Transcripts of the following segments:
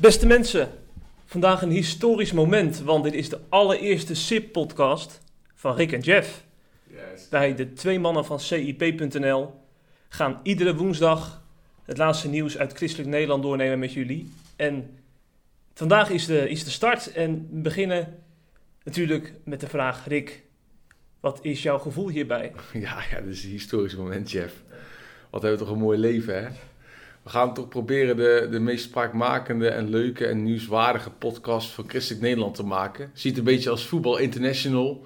Beste mensen, vandaag een historisch moment, want dit is de allereerste SIP-podcast van Rick en Jeff. Wij, de twee mannen van CIP.nl, gaan iedere woensdag het laatste nieuws uit christelijk Nederland doornemen met jullie. En vandaag is de, is de start en we beginnen natuurlijk met de vraag, Rick, wat is jouw gevoel hierbij? Ja, ja, dit is een historisch moment, Jeff. Wat hebben we toch een mooi leven, hè? We gaan toch proberen de, de meest spraakmakende en leuke en nieuwswaardige podcast van Christelijk Nederland te maken. Ziet een beetje als Voetbal International.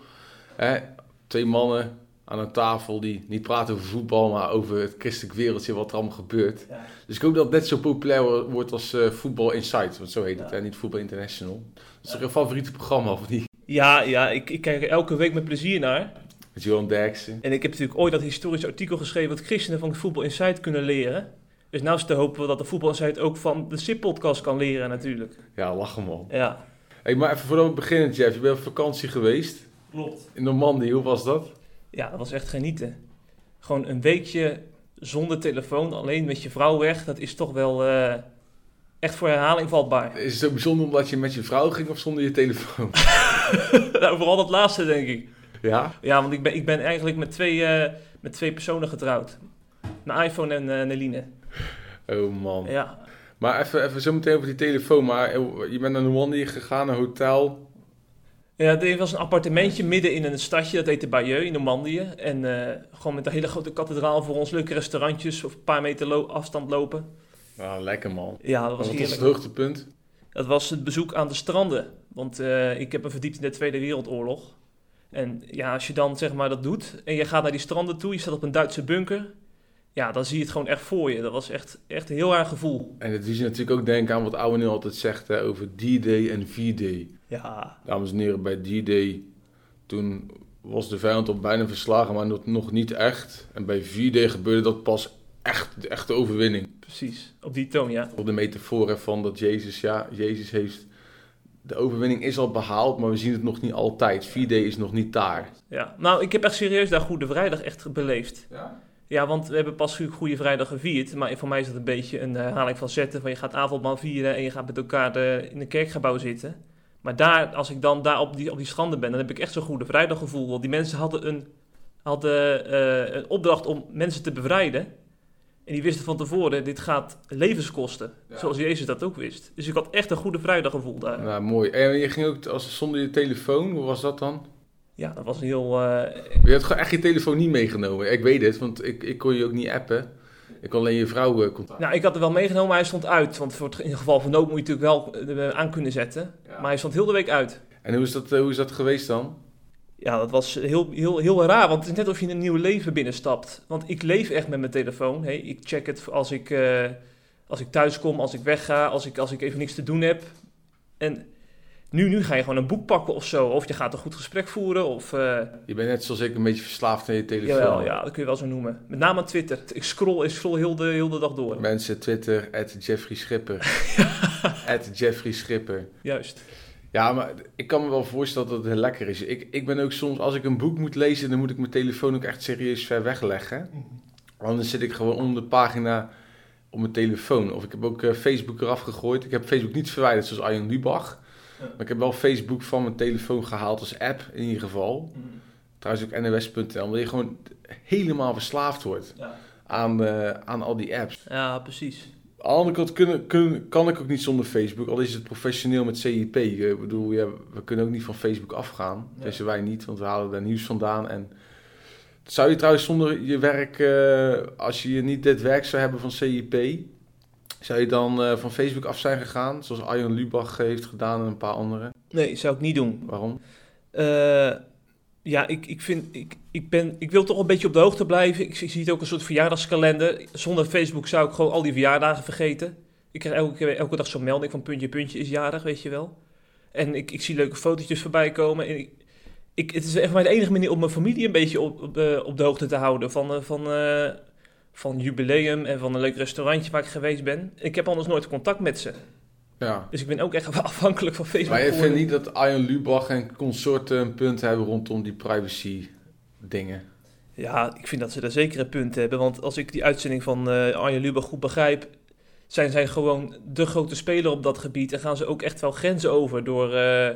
Hè? Twee mannen aan een tafel die niet praten over voetbal, maar over het christelijk wereldje, wat er allemaal gebeurt. Ja. Dus ik hoop dat het net zo populair wo- wordt als eh Voetbal Insight, want zo heet het, Ja. hè? niet Voetbal International. Dat is toch je favoriete programma, of niet? Ja, ja ik, ik kijk er elke week met plezier naar. Met Johan Derksen. En ik heb natuurlijk ooit dat historische artikel geschreven wat christenen van Voetbal Insight kunnen leren. Dus nou is te hopen dat de Voetbal Insight ook van de SIP-podcast kan leren natuurlijk. Ja, lachen man. Ja, Hey, maar even voordat we beginnen, Jeff. Je bent op vakantie geweest klopt. in Normandië. Hoe was dat? Ja, dat was echt genieten. Gewoon een weekje zonder telefoon, alleen met je vrouw weg. Dat is toch wel eh, echt voor herhaling vatbaar. Is het zo bijzonder omdat je met je vrouw ging of zonder je telefoon? nou, vooral dat laatste denk ik. Ja? Ja, want ik ben, ik ben eigenlijk met twee, eh, met twee personen getrouwd. Mijn iPhone en eh Neline. Oh man. Ja, Maar even, even zo meteen over die telefoon. Maar eh, je bent naar Normandië gegaan, een hotel. Ja, er was een appartementje midden in een stadje, dat heette Bayeux in Normandië. En eh, gewoon met een hele grote kathedraal voor ons, leuke restaurantjes, of een paar meter lo- afstand lopen. Nou, lekker man. Ja, dat Wat was was heerlijk. het hoogtepunt? Dat was het bezoek aan de stranden. Want eh, ik heb me verdiept in de Tweede Wereldoorlog. En ja, als je dan zeg maar dat doet en je gaat naar die stranden toe, je staat op een Duitse bunker. Ja, dan zie je het gewoon echt voor je. Dat was echt, echt een heel raar gevoel. En dat je natuurlijk ook denken aan wat Oude nu altijd zegt hè, over D-Day en V-Day. Ja, Dames en heren, bij D-Day, toen was de vijand al bijna verslagen, maar nog, nog niet echt. En bij V-Day gebeurde dat pas echt, de echte overwinning. precies. Op die toon, ja. Op de metafoor hè, van dat Jezus, ja, Jezus heeft... De overwinning is al behaald, maar we zien het nog niet altijd. V-Day is nog niet daar. ja. Nou, ik heb echt serieus daar Goede Vrijdag echt beleefd. Ja? Ja, want we hebben pas Goede Vrijdag gevierd. Maar voor mij is dat een beetje een herhaling van zetten. Van je gaat avondmaal vieren en je gaat met elkaar eh, in een kerkgebouw zitten. Maar daar, als ik dan daar op die, op die stranden ben, dan heb ik echt zo'n Goede Vrijdag gevoel. Want die mensen hadden een, hadden, eh, een opdracht om mensen te bevrijden. En die wisten van tevoren, dit gaat levens kosten. Ja. Zoals Jezus dat ook wist. Dus ik had echt een Goede Vrijdag gevoel daar. Nou, mooi. En je ging ook als, zonder je telefoon, hoe was dat dan? Ja, dat was een heel... eh, Je gewoon echt je telefoon niet meegenomen. Ik weet het, want ik, ik kon je ook niet appen. Ik kon alleen je vrouw eh, contacten. Nou, ik had er wel meegenomen, maar hij stond uit. Want voor het, in geval van nood moet je natuurlijk wel eh, aan kunnen zetten. Ja. Maar hij stond heel de week uit. En hoe is, dat, hoe is dat geweest dan? Ja, dat was heel, heel, heel raar, want het is net alsof je in een nieuw leven binnenstapt. Want ik leef echt met mijn telefoon. Hey, ik check het als ik, als ik thuis kom, als ik wegga, als ik, als ik even niks te doen heb. En nu, nu ga je gewoon een boek pakken of zo. Of je gaat een goed gesprek voeren. Of, eh, Je bent net zoals ik een beetje verslaafd aan je telefoon. jawel, ja, dat kun je wel zo noemen. Met name aan Twitter. Ik scroll, ik scroll heel, de, heel de dag door. Mensen, Twitter, at Jeffrey Schipper. at Jeffrey Schipper. Juist. Ja, maar ik kan me wel voorstellen dat het heel lekker is. Ik, ik ben ook soms, als ik een boek moet lezen, dan moet ik mijn telefoon ook echt serieus ver wegleggen. Anders zit ik gewoon onder de pagina op mijn telefoon. Of ik heb ook eh, Facebook eraf gegooid. Ik heb Facebook niet verwijderd zoals Arjen Lubach. Ja. Maar ik heb wel Facebook van mijn telefoon gehaald als app in ieder geval. Trouwens ook nws.nl. Omdat je gewoon helemaal verslaafd wordt Ja. aan, eh, aan al die apps. ja, precies. Aan de andere kant kunnen, kunnen, kan ik ook niet zonder Facebook, al is het professioneel met CIP. Ik bedoel, ja, we kunnen ook niet van Facebook afgaan. Dus wij niet, want we halen daar nieuws vandaan. En zou je trouwens zonder je werk, eh, als je niet dit werk zou hebben van CIP, zou je dan eh, van Facebook af zijn gegaan? Zoals Arjen Lubach heeft gedaan en een paar anderen. Nee, zou ik niet doen. Waarom? Eh, ja, ik, ik, vind, ik, ik, ben, ik wil toch een beetje op de hoogte blijven. Ik, zie- zie het ook een soort verjaardagskalender. Zonder Facebook zou ik gewoon al die verjaardagen vergeten. Ik krijg elke, elke dag zo'n melding van puntje, puntje is jarig, weet je wel. En ik, ik zie leuke fotootjes voorbij komen. En ik, ik, het is echt maar de enige manier om mijn familie een beetje op, op, eh, op de hoogte te houden. Van, van, van jubileum en van een leuk restaurantje waar ik geweest ben. Ik heb anders nooit contact met ze. Ja. Dus ik ben ook echt afhankelijk van Facebook. Maar je vindt niet dat Arjen Lubach en consorten een punt hebben rondom die privacy dingen? Ja, ik vind dat ze daar zeker een punt hebben. Want als ik die uitzending van eh Arjen Lubach goed begrijp... zijn zij gewoon de grote speler op dat gebied en gaan ze ook echt wel grenzen over door, eh,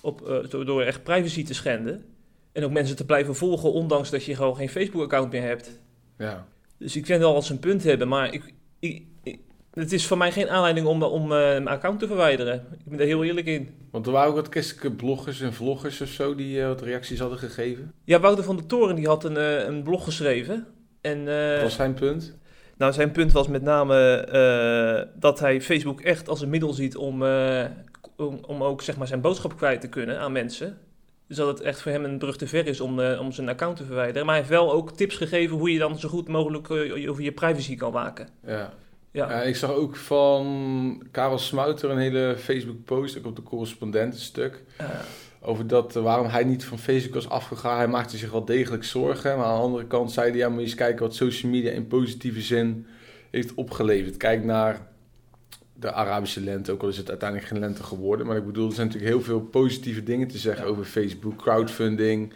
op, eh, door, door echt privacy te schenden. En ook mensen te blijven volgen, ondanks dat je gewoon geen Facebook-account meer hebt. Ja. Dus ik vind wel dat ze een punt hebben, maar ik, ik, ik- het is voor mij geen aanleiding om, om eh, mijn account te verwijderen. Ik ben daar heel eerlijk in. Want er waren ook wat christelijke bloggers en vloggers of zo die eh, wat reacties hadden gegeven. Ja, Wouter van der Toren die had een, eh, een blog geschreven. En, Dat was zijn punt. Nou, zijn punt was met name dat hij Facebook echt als een middel ziet om, om, om ook zeg maar, zijn boodschap kwijt te kunnen aan mensen. Dus dat het echt voor hem een brug te ver is om, eh, om zijn account te verwijderen. Maar hij heeft wel ook tips gegeven hoe je dan zo goed mogelijk eh, over je privacy kan waken. Ja. Ja, Ja, ik zag ook van Karel Smouter een hele Facebook-post, ook op de correspondentenstuk, Eh, over dat, eh, waarom hij niet van Facebook was afgegaan. Hij maakte zich wel degelijk zorgen, maar aan de andere kant zei hij, ja, moet je eens kijken wat social media in positieve zin heeft opgeleverd. Kijk naar de Arabische lente, ook al is het uiteindelijk geen lente geworden, maar ik bedoel, er zijn natuurlijk heel veel positieve dingen te zeggen Ja. over Facebook, crowdfunding.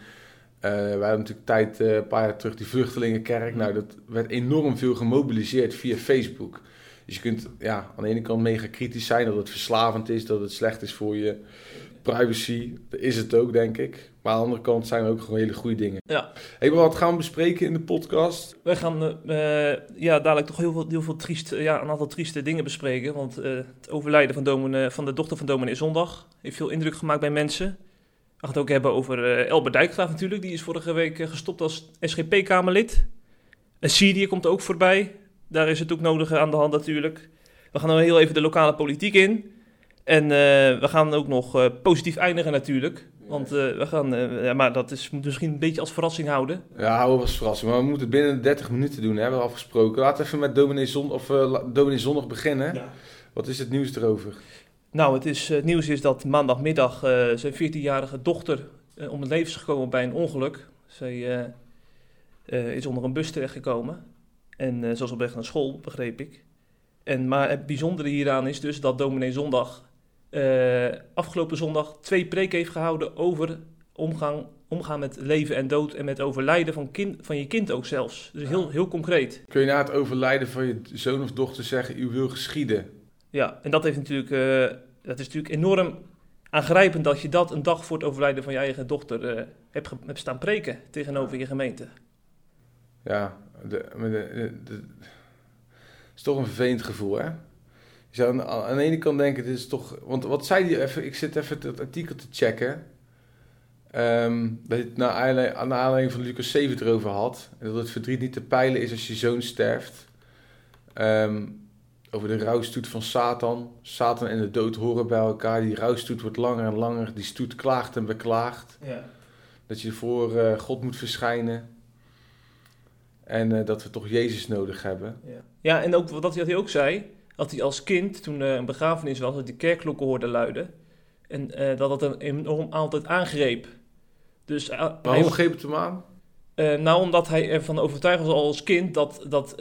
Eh wij hadden natuurlijk tijd, eh, een paar jaar terug, die vluchtelingenkerk. Nou, dat werd enorm veel gemobiliseerd via Facebook. Dus je kunt ja, aan de ene kant mega kritisch zijn dat het verslavend is, dat het slecht is voor je privacy. Is het ook, denk ik. Maar aan de andere kant zijn er ook gewoon hele goede dingen. ja. Hey, maar wat gaan we bespreken in de podcast? wij gaan eh, eh, ja, dadelijk toch heel veel, heel veel trieste, ja, een aantal trieste dingen bespreken. Want eh, het overlijden van, dominee, van de dochter van dominee Zondag heeft veel indruk gemaakt bij mensen. We gaan het ook hebben over eh Elbert Dijkgraaf natuurlijk. Die is vorige week eh, gestopt als SGP-Kamerlid. En Syrië komt ook voorbij. Daar is het ook nodig aan de hand natuurlijk. We gaan dan heel even de lokale politiek in. En eh, we gaan ook nog eh, positief eindigen natuurlijk. Want eh, we gaan, eh, ja, maar dat is misschien een beetje als verrassing houden. Ja, houden we als verrassing. Maar we moeten het binnen de 30 minuten doen, hè, hebben we afgesproken. Laten we even met dominee, Zon, of, eh, dominee Zondag beginnen. Wat is het nieuws erover? Nou, het, is, het nieuws is dat maandagmiddag eh, zijn 14-jarige dochter om het leven is gekomen bij een ongeluk. Zij eh, eh, is onder een bus terechtgekomen. En eh, ze was op weg naar school, begreep ik. En, maar het bijzondere hieraan is dus dat dominee Zondag eh, afgelopen zondag twee preken heeft gehouden over omgang, omgaan met leven en dood en met overlijden van, kind, van je kind ook zelfs. Dus heel, heel concreet. Kun je na het overlijden van je zoon of dochter zeggen, u wil geschieden? Ja, en dat, heeft natuurlijk, eh, dat is natuurlijk enorm aangrijpend dat je dat een dag voor het overlijden van je eigen dochter eh, hebt, hebt staan preken tegenover je gemeente. Ja, de, maar de, de, de- het is toch een vervelend gevoel, hè? Je zou aan, aan de ene kant denken, dit is toch... Want wat zei die even... Ik zit even het artikel te checken. Ehm, dat hij het naar aanleiding, aan de aanleiding van Lucas 7 het erover had. En dat het verdriet niet te peilen is als je zoon sterft. Ehm, over de rouwstoet van Satan. Satan en de dood horen bij elkaar. Die rouwstoet wordt langer en langer. Die stoet klaagt en beklaagt. Ja. Dat je voor eh, God moet verschijnen. En eh, dat we toch Jezus nodig hebben. Ja. ja, en ook wat hij ook zei, dat hij als kind, toen er een begrafenis was, dat die kerkklokken hoorde luiden. En eh, dat dat hem enorm altijd aangreep. Dus eh, hij- Waarom greep het hem aan? Eh, nou, omdat hij ervan overtuigd was al als kind dat, dat,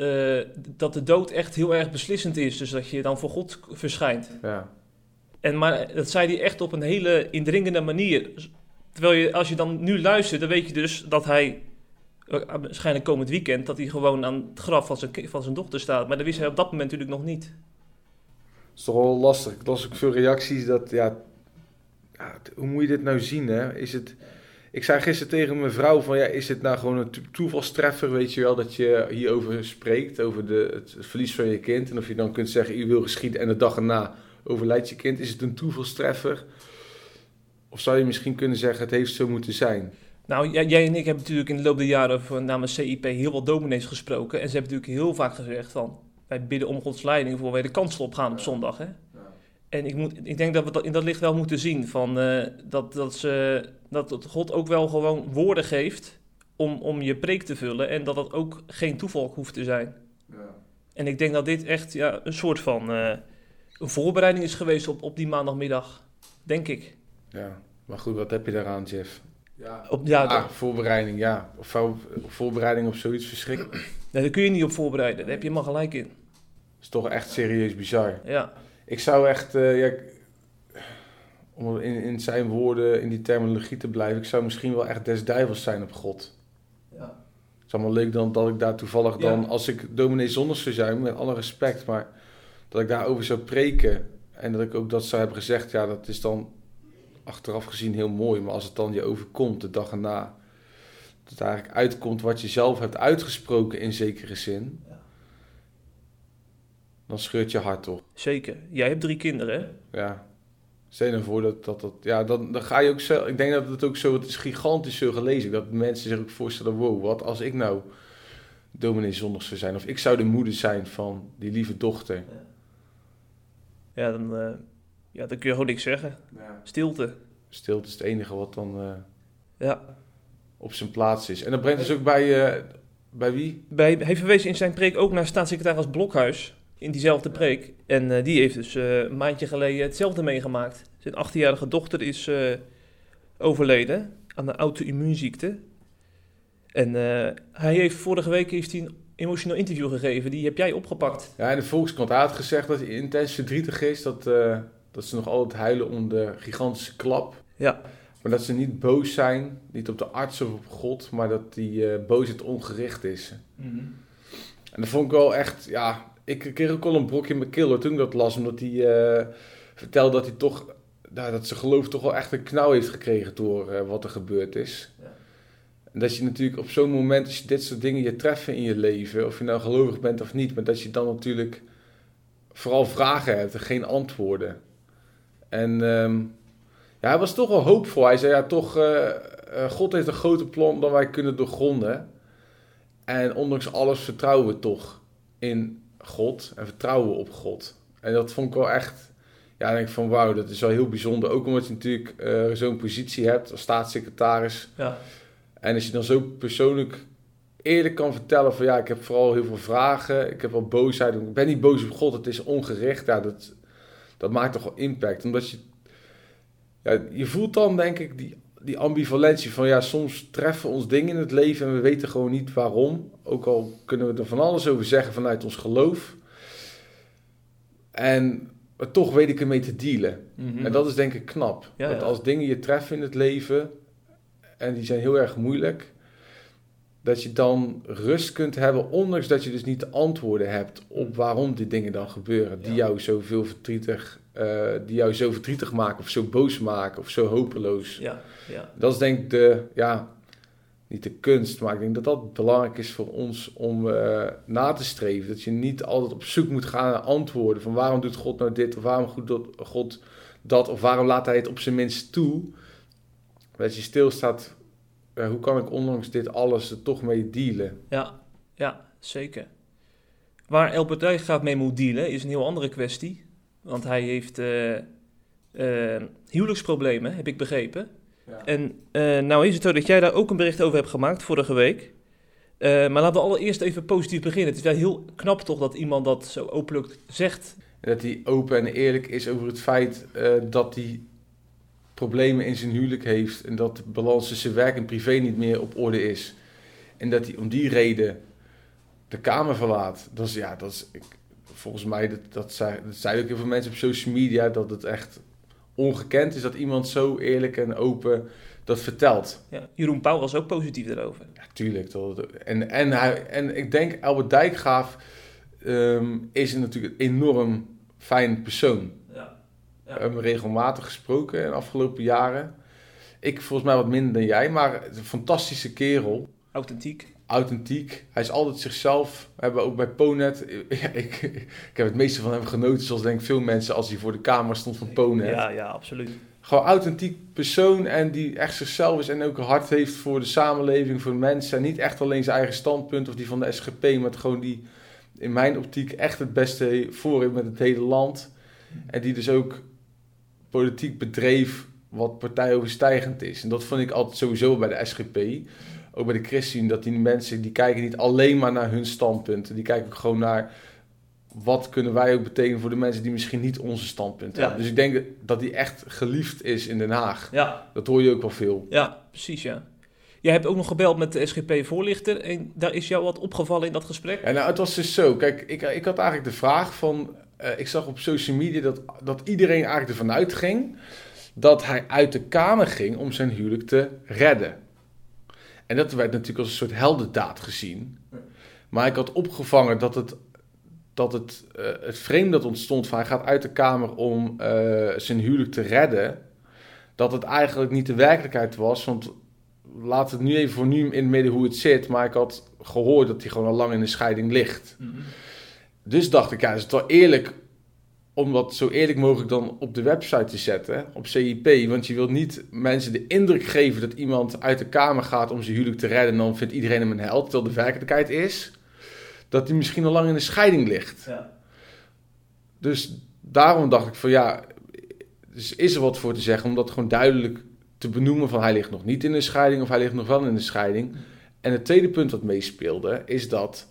dat de dood echt heel erg beslissend is. Dus dat je dan voor God verschijnt. Ja. En, maar dat zei hij echt op een hele indringende manier. Terwijl je, als je dan nu luistert, dan weet je dus dat hij, waarschijnlijk komend weekend, dat hij gewoon aan het graf van zijn, van zijn dochter staat. Maar dat wist hij op dat moment natuurlijk nog niet. Het is toch wel lastig. Ik las ook veel reacties dat, ja, hoe moet je dit nou zien, hè? Is het... Ik zei gisteren tegen mijn vrouw van, ja, is het nou gewoon een to- toevalstreffer, weet je wel, dat je hierover spreekt, over de, het verlies van je kind. En of je dan kunt zeggen, u wil geschieden en de dag erna overlijdt je kind. Is het een toevalstreffer? Of zou je misschien kunnen zeggen, het heeft zo moeten zijn? Nou, jij, en ik hebben natuurlijk in de loop der jaren van, namens CIP heel wat dominees gesproken. En ze hebben natuurlijk heel vaak gezegd van, wij bidden om Gods leiding voor wij de kansel opgaan op zondag. Hè? En ik, moet, ik denk dat we dat in dat licht wel moeten zien. Van, eh, dat, dat, ze, dat God ook wel gewoon woorden geeft om, om je preek te vullen. En dat dat ook geen toeval hoeft te zijn. En ik denk dat dit echt ja, een soort van eh, een voorbereiding is geweest op, op die maandagmiddag. Denk ik. Ja, maar goed, wat heb je daaraan, Jeff? Ja, Op, ja, ah, voorbereiding, ja. Of voor- voorbereiding op zoiets verschrikkelijk. nee, daar kun je niet op voorbereiden. Daar heb je helemaal gelijk in. is toch echt serieus bizar. Ja. Ik zou echt, eh, ja, om in, in zijn woorden, in die terminologie te blijven, ik zou misschien wel echt des duivels zijn op God. ja. Het is allemaal leuk dan dat ik daar toevallig dan, Ja. als ik dominee zonder zou zijn, met alle respect, maar dat ik daarover zou preken. En dat ik ook dat zou hebben gezegd, ja, dat is dan achteraf gezien heel mooi. Maar als het dan je overkomt, de dag erna, dat het eigenlijk uitkomt wat je zelf hebt uitgesproken in zekere zin. Ja. Dan scheurt je hart toch. Zeker. Jij hebt drie kinderen, hè? Ja. Stel je nou voor dat dat... dat ja, dan, dan ga je ook zo... Ik denk dat het ook zo... Het is gigantisch zo gelezen. Dat mensen zich ook voorstellen... Wow, wat als ik nou dominee zondag zou zijn? Of ik zou de moeder zijn van die lieve dochter. Ja, dan, eh, ja, dan kun je gewoon niks zeggen. Ja. Stilte. Stilte is het enige wat dan eh, Ja. op zijn plaats is. En dat brengt dus ook bij... eh, bij wie? Bij, hij verwees in zijn preek ook naar staatssecretaris Blokhuis. In diezelfde preek. En eh, die heeft dus eh, een maandje geleden hetzelfde meegemaakt. Zijn 18-jarige dochter is eh, overleden aan een auto-immuunziekte. En eh, hij heeft vorige week heeft hij een emotioneel interview gegeven. Die heb jij opgepakt. Ja, in de Volkskrant had gezegd dat hij intens verdrietig is. Dat, eh, dat ze nog altijd huilen om de gigantische klap. Ja, Maar dat ze niet boos zijn. Niet op de arts of op God. Maar dat die eh, boosheid ongericht is. En dat vond ik wel echt, ja, ik kreeg ook wel een brokje in mijn keel hoor, toen ik dat las. Omdat hij eh, vertelde dat hij toch, nou, dat zijn geloof toch wel echt een knauw heeft gekregen door eh, wat er gebeurd is. Ja. En dat je natuurlijk op zo'n moment, als je dit soort dingen je treffen in je leven, of je nou gelovig bent of niet, maar dat je dan natuurlijk vooral vragen hebt en geen antwoorden. En ehm, ja, hij was toch wel hoopvol. Hij zei ja, toch, eh, eh, God heeft een groter plan dan wij kunnen doorgronden. En ondanks alles vertrouwen we toch in God en vertrouwen we op God. En dat vond ik wel echt, ja, ik denk van wauw, dat is wel heel bijzonder. Ook omdat je natuurlijk eh, zo'n positie hebt als staatssecretaris. ja, En als je dan zo persoonlijk eerlijk kan vertellen van ja, ik heb vooral heel veel vragen, ik heb wel boosheid, ik ben niet boos op God, het is ongericht. Ja, dat, dat maakt toch wel impact. Omdat je, ja, je voelt dan denk ik die, die ambivalentie van ja, soms treffen ons dingen in het leven en we weten gewoon niet waarom. Ook al kunnen we er van alles over zeggen vanuit ons geloof. En maar toch weet ik ermee te dealen. Mhm. En dat is denk ik knap. Ja, dat ja. als dingen je treffen in het leven en die zijn heel erg moeilijk, dat je dan rust kunt hebben, ondanks dat je dus niet de antwoorden hebt op waarom die dingen dan gebeuren, die Ja. jou zoveel verdrietig, eh, die jou zo verdrietig maken of zo boos maken of zo hopeloos. ja, ja. Dat is denk ik de, ja, niet de kunst, maar ik denk dat dat belangrijk is voor ons om eh, na te streven. Dat je niet altijd op zoek moet gaan naar antwoorden van waarom doet God nou dit of waarom doet God dat of waarom laat hij het op zijn minst toe. Dat je stilstaat, eh, hoe kan ik ondanks dit alles er toch mee dealen? Ja, ja, zeker. Waar Albert Dijkgraaf mee moet dealen is een heel andere kwestie. Want hij heeft eh, eh, huwelijksproblemen, heb ik begrepen. Ja. En nou is het zo dat jij daar ook een bericht over hebt gemaakt vorige week. Maar laten we allereerst even positief beginnen. Het is wel heel knap toch dat iemand dat zo openlijk zegt. En dat hij open en eerlijk is over het feit dat hij problemen in zijn huwelijk heeft. En dat de balans tussen werk en privé niet meer op orde is. En dat hij om die reden de kamer verlaat. Dat is, ja, dat is, ik, volgens mij, dat, dat, zei, dat zeiden ook heel veel mensen op social media, dat het echt ongekend is dat iemand zo eerlijk en open dat vertelt. Ja, Jeroen Pauw was ook positief daarover. Ja, tuurlijk. Dat, en, en, hij, en ik denk, Albert Dijkgraaf ehm, is natuurlijk een enorm fijn persoon. Ja. We hebben hem regelmatig gesproken in de afgelopen jaren. Ik volgens mij wat minder dan jij, maar een fantastische kerel. Authentiek. Authentiek. Hij is altijd zichzelf. We hebben ook bij Ponet. Ik, ik heb het meeste van hem genoten, zoals denk ik veel mensen, als hij voor de camera stond van Ponet. Ja, ja, absoluut. Gewoon authentiek persoon en die echt zichzelf is en ook een hart heeft voor de samenleving, voor de mensen. En niet echt alleen zijn eigen standpunt of die van de SGP, maar gewoon die in mijn optiek echt het beste voor heeft met het hele land. En die dus ook politiek bedreef wat partijoverstijgend is. En dat vond ik altijd sowieso bij de SGP. Ook bij de ChristenUnie, dat die mensen, die kijken niet alleen maar naar hun standpunten. Die kijken ook gewoon naar wat kunnen wij ook betekenen voor de mensen die misschien niet onze standpunten Ja. hebben. Dus ik denk dat die echt geliefd is in Den Haag. Ja, Dat hoor je ook wel veel. ja, precies ja. Jij hebt ook nog gebeld met de SGP-voorlichter en daar is jou wat opgevallen in dat gesprek? Ja, nou, het was dus zo. Kijk, ik, ik had eigenlijk de vraag van... eh, ik zag op social media dat, dat iedereen eigenlijk ervan uitging... dat hij uit de Kamer ging om zijn huwelijk te redden. En dat werd natuurlijk als een soort heldendaad gezien. Maar ik had opgevangen dat het dat het, uh, het frame dat ontstond van hij gaat uit de kamer om uh, zijn huwelijk te redden, dat het eigenlijk niet de werkelijkheid was. Want laat het nu even voor nu in het midden hoe het zit, maar ik had gehoord dat hij gewoon al lang in de scheiding ligt. -hmm. Dus dacht ik, ja, is het wel eerlijk om dat zo eerlijk mogelijk dan op de website te zetten, op CIP. Want je wilt niet mensen de indruk geven dat iemand uit de kamer gaat om zijn huwelijk te redden. En dan vindt iedereen hem een held. Terwijl de werkelijkheid is dat hij misschien al lang in de scheiding ligt. Ja. Dus daarom dacht ik van ja, dus is er wat voor te zeggen om dat gewoon duidelijk te benoemen van hij ligt nog niet in de scheiding of hij ligt nog wel in de scheiding. En het tweede punt wat meespeelde is dat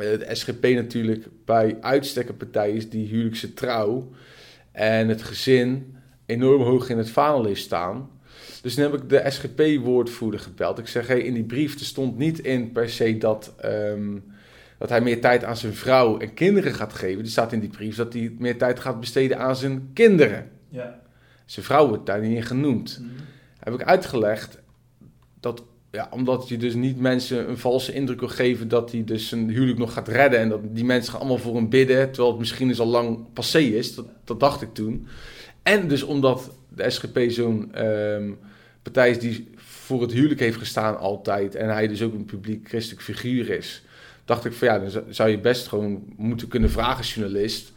de SGP natuurlijk bij uitstek een partij is die huwelijkse trouw en het gezin enorm hoog in het vaandel heeft staan. Dus dan heb ik de SGP-woordvoerder gebeld. Ik zeg, hey, in die brief er stond niet in per se dat, um, dat hij meer tijd aan zijn vrouw en kinderen gaat geven. Er staat in die brief dat hij meer tijd gaat besteden aan zijn kinderen. Ja. Zijn vrouw wordt daar niet in genoemd. Mm Heb ik uitgelegd dat ja, omdat je dus niet mensen een valse indruk wil geven dat hij dus een huwelijk nog gaat redden. En dat die mensen gaan allemaal voor hem bidden, terwijl het misschien dus al lang passé is. Dat, dat dacht ik toen. En dus omdat de SGP zo'n um, partij is die voor het huwelijk heeft gestaan altijd. En hij dus ook een publiek christelijk figuur is. Dacht ik van ja, dan zou je best gewoon moeten kunnen vragen, journalist.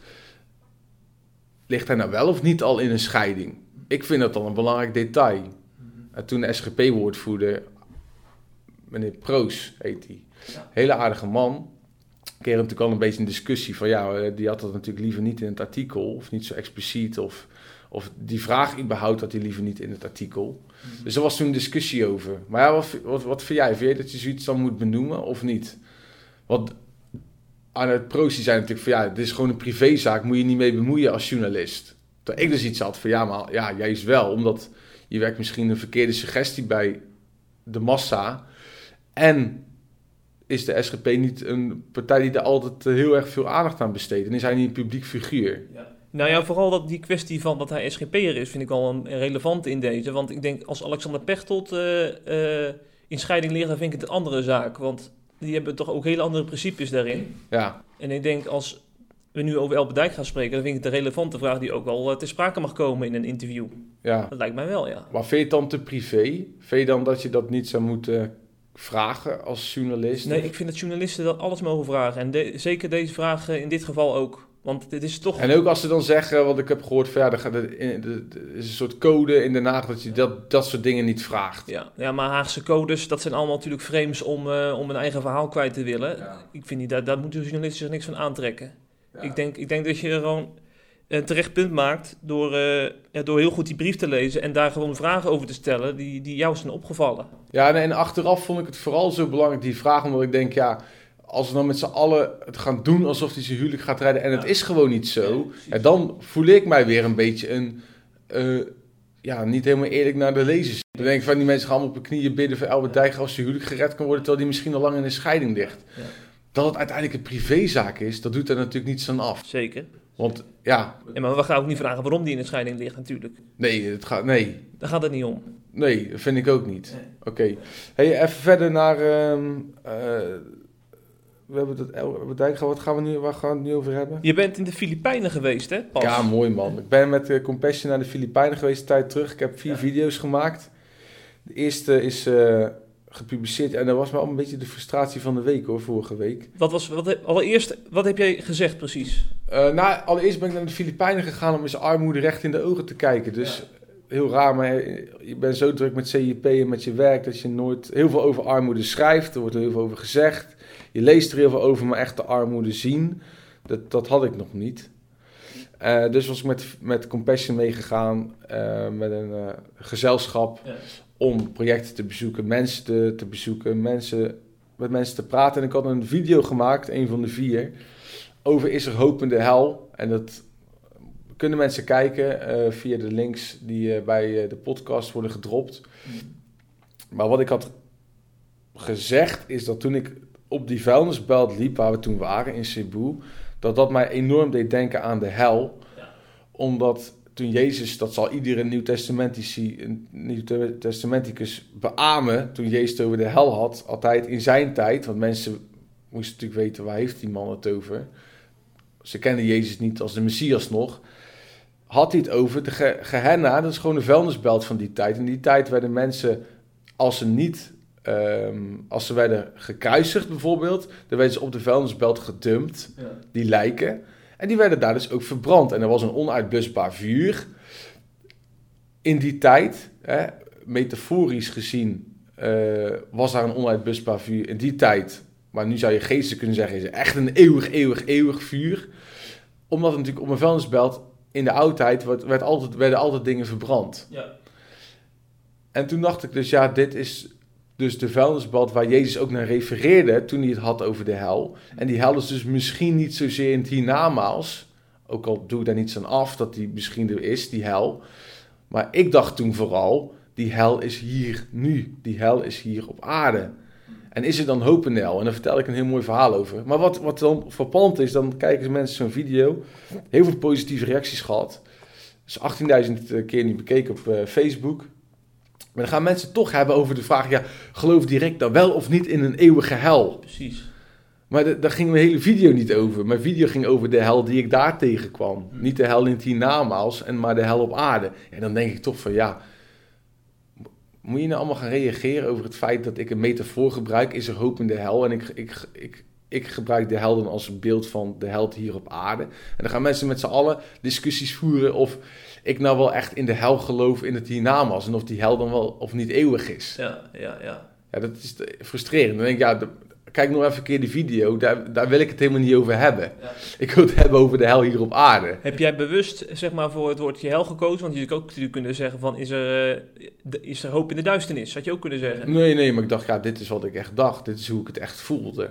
Ligt hij nou wel of niet al in een scheiding? Ik vind dat dan een belangrijk detail. En toen de SGP-woordvoerder meneer Proos heet hij. Hele aardige man. Ik kreeg natuurlijk al een beetje een discussie van ja, eh, die had dat natuurlijk liever niet in het artikel of niet zo expliciet of, of die vraag überhaupt had hij liever niet in het artikel. Mhm. Dus er was toen een discussie over. Maar ja, wat, wat, wat vind jij? Vind je dat je zoiets dan moet benoemen of niet? Want het Proos die zei natuurlijk van ja, dit is gewoon een privézaak, moet je niet mee bemoeien als journalist. Toen ik dus iets had van ja, maar ja, jij is wel, omdat je werkt misschien een verkeerde suggestie bij de massa. En is de SGP niet een partij die daar altijd eh, heel erg veel aandacht aan besteedt? En is hij niet een publiek figuur? Ja. Nou ja, vooral dat die kwestie van dat hij SGP'er is, vind ik al een relevant in deze. Want ik denk, als Alexander Pechtold uh, uh, in scheiding ligt, dan vind ik het een andere zaak. Want die hebben toch ook hele andere principes daarin. Ja. En ik denk, als we nu over Elbe Dijk gaan spreken, dan vind ik het een relevante vraag die ook wel ter sprake mag komen in een interview. Ja. Dat lijkt mij wel, ja. Maar vind je het dan te privé? Vind je dan dat je dat niet zou moeten vragen als journalist? Nee, ik vind dat journalisten dat alles mogen vragen. En zeker deze vraag in dit geval ook. Want dit is toch... En ook als ze dan zeggen, wat ik heb gehoord, verder ja, er, is een soort code in Den Haag dat je dat, dat soort dingen niet vraagt. Ja, ja maar Haagse codes, dat zijn allemaal natuurlijk frames om, uh, om een eigen verhaal kwijt te willen. Ik vind niet, dat, daar moeten journalisten zich niks van aantrekken. Ik, denk, ik denk dat je gewoon een terecht punt maakt door, uh, door heel goed die brief te lezen en daar gewoon vragen over te stellen die, die jou zijn opgevallen. Ja, en achteraf vond ik het vooral zo belangrijk, die vraag, omdat ik denk, ja, als we dan met z'n allen het gaan doen alsof hij zijn huwelijk gaat redden en het is gewoon niet zo, ja, dan voel ik mij weer een beetje een, uh, ja, niet helemaal eerlijk naar de lezers. Dan denk ik van, die mensen gaan allemaal op hun knieën bidden voor Albert Dijker als zijn huwelijk gered kan worden, terwijl die misschien al lang in een scheiding ligt. Ja. Dat het uiteindelijk een privézaak is, dat doet er natuurlijk niets aan af. Zeker. Want ja. ja. Maar we gaan ook niet vragen waarom die in de scheiding ligt, natuurlijk. Nee, het gaat, nee. Daar gaat het niet om. Nee, dat vind ik ook niet. Nee. Oké. Okay. Hey, even verder naar. Uh, uh, we hebben het Dijk, wat gaan we nu, waar gaan we het nu over hebben? Je bent in de Filipijnen geweest, hè? Pas. Ja, mooi man. Ik ben met uh, Compassion naar de Filipijnen geweest, een tijd terug. Ik heb vier ja. video's gemaakt. De eerste is uh, gepubliceerd. En dat was wel een beetje de frustratie van de week hoor, vorige week. Wat was, wat, allereerst, wat heb jij gezegd precies? Uh, nou, allereerst ben ik naar de Filipijnen gegaan om eens armoede recht in de ogen te kijken. Dus ja. heel raar, maar je bent zo druk met CIP en met je werk dat je nooit heel veel over armoede schrijft. Er wordt er heel veel over gezegd. Je leest er heel veel over, maar echt de armoede zien, dat, dat had ik nog niet. Uh, dus was ik met, met Compassion meegegaan, uh, met een uh, gezelschap, ja. Om projecten te bezoeken, mensen te, te bezoeken, mensen, met mensen te praten. En ik had een video gemaakt, een van de vier, over Is er hoop in de hel? En dat kunnen mensen kijken via de links die bij de podcast worden gedropt. Maar wat ik had gezegd is dat toen ik op die vuilnisbelt liep waar we toen waren in Cebu, dat dat mij enorm deed denken aan de hel. Ja. Omdat toen Jezus, dat zal iedere Nieuw-Testamenticus beamen, toen Jezus over de hel had, altijd in zijn tijd, want mensen moesten natuurlijk weten waar heeft die man het over. ze kenden Jezus niet als de Messias nog, had hij het over de ge Gehenna, dat is gewoon een vuilnisbelt van die tijd. In die tijd werden mensen, als ze niet, ehm, als ze werden gekruisigd bijvoorbeeld, dan werden ze op de vuilnisbelt gedumpt, Ja. die lijken. En die werden daar dus ook verbrand. En er was een onuitblusbaar vuur in die tijd, hè, metaforisch gezien, eh, was daar een onuitblusbaar vuur in die tijd. Maar nu zou je geestelijk kunnen zeggen, is het echt een eeuwig, eeuwig, eeuwig vuur. Omdat het natuurlijk op een vuilnisbelt in de oudheid werd, werd altijd, werden altijd dingen verbrand. Ja. En toen dacht ik dus, ja, dit is dus de vuilnisbelt waar Jezus ook naar refereerde toen hij het had over de hel. En die hel is dus misschien niet zozeer in het hiernamaals, ook al doe ik daar niets aan af dat die misschien er is, die hel. Maar ik dacht toen vooral, die hel is hier nu, die hel is hier op aarde. En is er dan hoop in de hel? En daar vertel ik een heel mooi verhaal over. Maar wat, wat dan verpand is, dan kijken mensen zo'n video, heel veel positieve reacties gehad. Dus 18.000 keer niet bekeken op eh, Facebook. Maar dan gaan mensen toch hebben over de vraag: ja, geloof direct dan wel of niet in een eeuwige hel? Precies. Maar de- daar ging mijn hele video niet over. Mijn video ging over de hel die ik daar tegenkwam. Niet de hel in het hiernamaals, en maar de hel op aarde. En dan denk ik toch van ja. Moet je nou allemaal gaan reageren over het feit dat ik een metafoor gebruik? Is er hoop in de hel? En ik, ik, ik, ik gebruik de hel dan als een beeld van de held hier op aarde. En dan gaan mensen met z'n allen discussies voeren of ik nou wel echt in de hel geloof in het hiernamaals. En of die hel dan wel of niet eeuwig is. Ja, ja, ja. Ja, dat is frustrerend. Dan denk ik, ja, de- kijk nog even een keer die video. Daar, daar wil ik het helemaal niet over hebben. Ja. Ik wil het hebben over de hel hier op aarde. Heb jij bewust zeg maar, voor het woordje hel gekozen? Want je zou ook natuurlijk kunnen zeggen van, is er, eh, is er hoop in de duisternis? Had je ook kunnen zeggen. Nee, nee, maar ik dacht, ja, dit is wat ik echt dacht. Dit is hoe ik het echt voelde.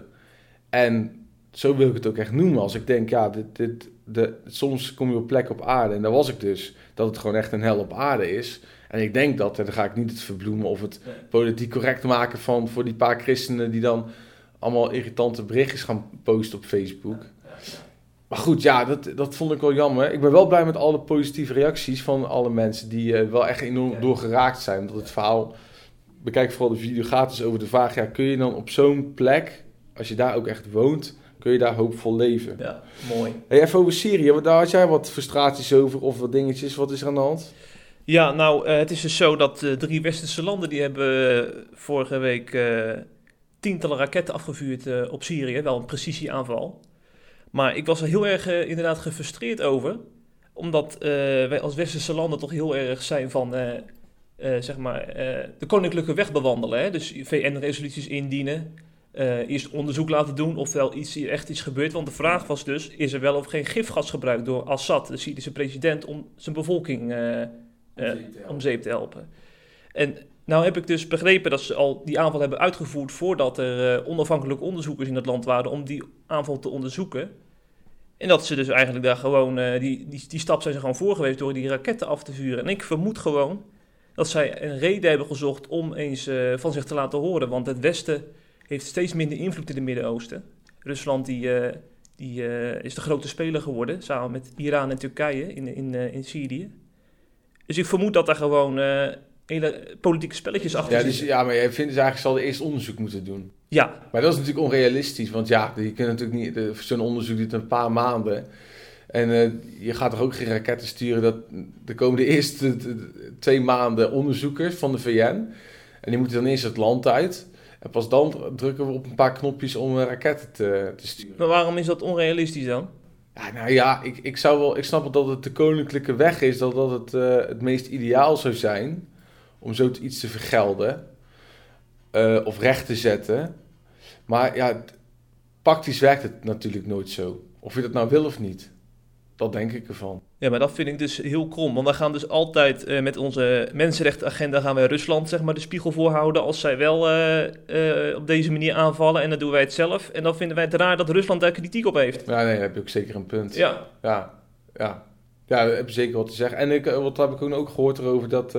En zo wil ik het ook echt noemen. Als ik denk, ja, dit, dit, de, soms kom je op plek op aarde. En daar was ik dus. Dat het gewoon echt een hel op aarde is. En ik denk dat, en dan ga ik niet het verbloemen of het politiek correct maken van voor die paar christenen die dan allemaal irritante berichtjes gaan posten op Facebook. Maar goed, ja, dat, dat vond ik wel jammer. Ik ben wel blij met alle positieve reacties van alle mensen die eh, wel echt enorm doorgeraakt zijn. Omdat het verhaal, bekijk vooral de video, gaat dus over de vraag, ja, kun je dan op zo'n plek, als je daar ook echt woont, kun je daar hoopvol leven? Ja, mooi. Hey, even over Syrië, want daar had jij wat frustraties over of wat dingetjes. Wat is er aan de hand? Ja, nou, eh, het is dus zo dat eh, drie westerse landen die hebben eh, vorige week eh, tientallen raketten afgevuurd eh, op Syrië. Wel een precisieaanval. Maar ik was er heel erg inderdaad gefrustreerd over. Omdat eh, wij als westerse landen toch heel erg zijn van, eh, eh, zeg maar, eh, de koninklijke weg bewandelen. Hè? Dus VN-resoluties indienen. Eh, eerst onderzoek laten doen of wel iets, echt iets gebeurt. Want de vraag was dus, is er wel of geen gifgas gebruikt door Assad, de Syrische president, om zijn bevolking eh, om zeep te helpen. En nou heb ik dus begrepen dat ze al die aanval hebben uitgevoerd voordat er onafhankelijke onderzoekers in het land waren om die aanval te onderzoeken. En dat ze dus eigenlijk daar gewoon, die, die, die stap zijn ze gewoon voor geweest door die raketten af te vuren. En ik vermoed gewoon dat zij een reden hebben gezocht om eens van zich te laten horen. Want het Westen heeft steeds minder invloed in het Midden-Oosten. Rusland die, eh, die, eh, is de grote speler geworden, samen met Iran en Turkije in, in, eh, in Syrië. Dus ik vermoed dat daar gewoon hele politieke spelletjes achter Ja, zitten. dus, ja, maar jij vindt dus eigenlijk, zal eerst onderzoek moeten doen. Ja, Maar dat is natuurlijk onrealistisch, want ja, je kunt natuurlijk niet, zo'n onderzoek duurt een paar maanden. En je gaat toch ook geen raketten sturen, dat, er komen de eerste twee maanden onderzoekers van de VN. En die moeten dan eerst het land uit. En pas dan drukken we op een paar knopjes om eh, raketten te, te sturen. maar waarom is dat onrealistisch dan? Ja, nou ja, ik, ik, zou wel, ik snap wel dat het de koninklijke weg is, dat dat het, eh, het meest ideaal zou zijn om zoiets te vergelden eh, of recht te zetten. Maar ja, praktisch werkt het natuurlijk nooit zo. Of je dat nou wil of niet. Dat denk ik ervan. Ja, maar dat vind ik dus heel krom. Want wij gaan dus altijd eh, met onze mensenrechtenagenda gaan wij Rusland zeg maar, de spiegel voorhouden als zij wel eh, eh, op deze manier aanvallen. En dan doen wij het zelf. En dan vinden wij het raar dat Rusland daar kritiek op heeft. Ja, nee, daar heb je ook zeker een punt. Ja, Ja, ja. ja daar heb je zeker wat te zeggen. En ik, wat heb ik ook gehoord erover dat...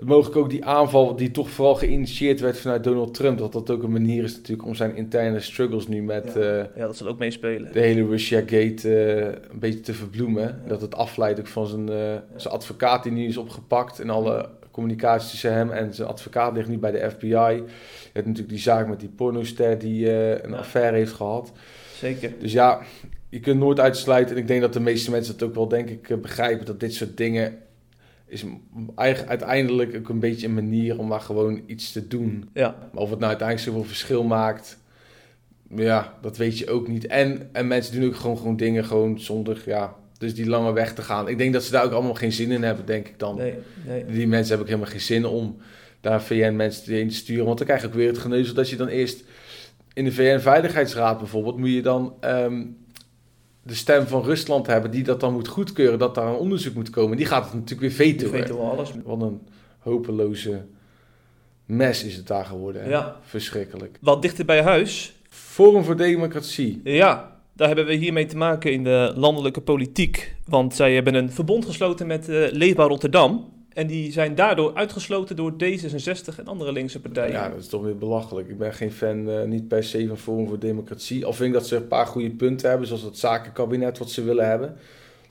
mogelijk ook die aanval die toch vooral geïnitieerd werd vanuit Donald Trump... dat dat ook een manier is natuurlijk om zijn interne struggles nu met... Ja. eh, ja dat zal ook meespelen. de hele Russia-gate eh, een beetje te verbloemen. Dat het afleidt ook van zijn, eh, zijn advocaat die nu is opgepakt. En alle communicatie tussen hem en zijn advocaat ligt nu bij de FBI. Je hebt natuurlijk die zaak met die pornoster die een affaire heeft gehad. Zeker. Dus ja, je kunt nooit uitsluiten. En ik denk dat de meeste mensen het ook wel, denk ik, begrijpen. Dat dit soort dingen is eigenlijk uiteindelijk ook een beetje een manier om maar gewoon iets te doen. Ja. Maar of het nou uiteindelijk zoveel verschil maakt, ja, dat weet je ook niet. En, en mensen doen ook gewoon, gewoon dingen gewoon zonder, ja, dus die lange weg te gaan. Ik denk dat ze daar ook allemaal geen zin in hebben, denk ik dan. Nee, nee. Die mensen hebben ook helemaal geen zin om daar VN-mensen te sturen. Want dan krijg je ook weer het geneuzel dat je dan eerst in de VN-veiligheidsraad bijvoorbeeld, moet je dan ehm, de stem van Rusland hebben die dat dan moet goedkeuren, dat daar een onderzoek moet komen. Die gaat het natuurlijk weer Die vetoen. weten wel alles. Wat een hopeloze mes is het daar geworden. hè? Ja. Verschrikkelijk. Wat dichter bij huis. Forum voor Democratie. Ja, daar hebben we hiermee te maken in de landelijke politiek. Want zij hebben een verbond gesloten met eh, Leefbaar Rotterdam. En die zijn daardoor uitgesloten door D66 en andere linkse partijen. Ja, dat is toch weer belachelijk. Ik ben geen fan, eh, niet per se van Forum voor Democratie. Al vind ik dat ze een paar goede punten hebben, zoals het zakenkabinet wat ze willen hebben.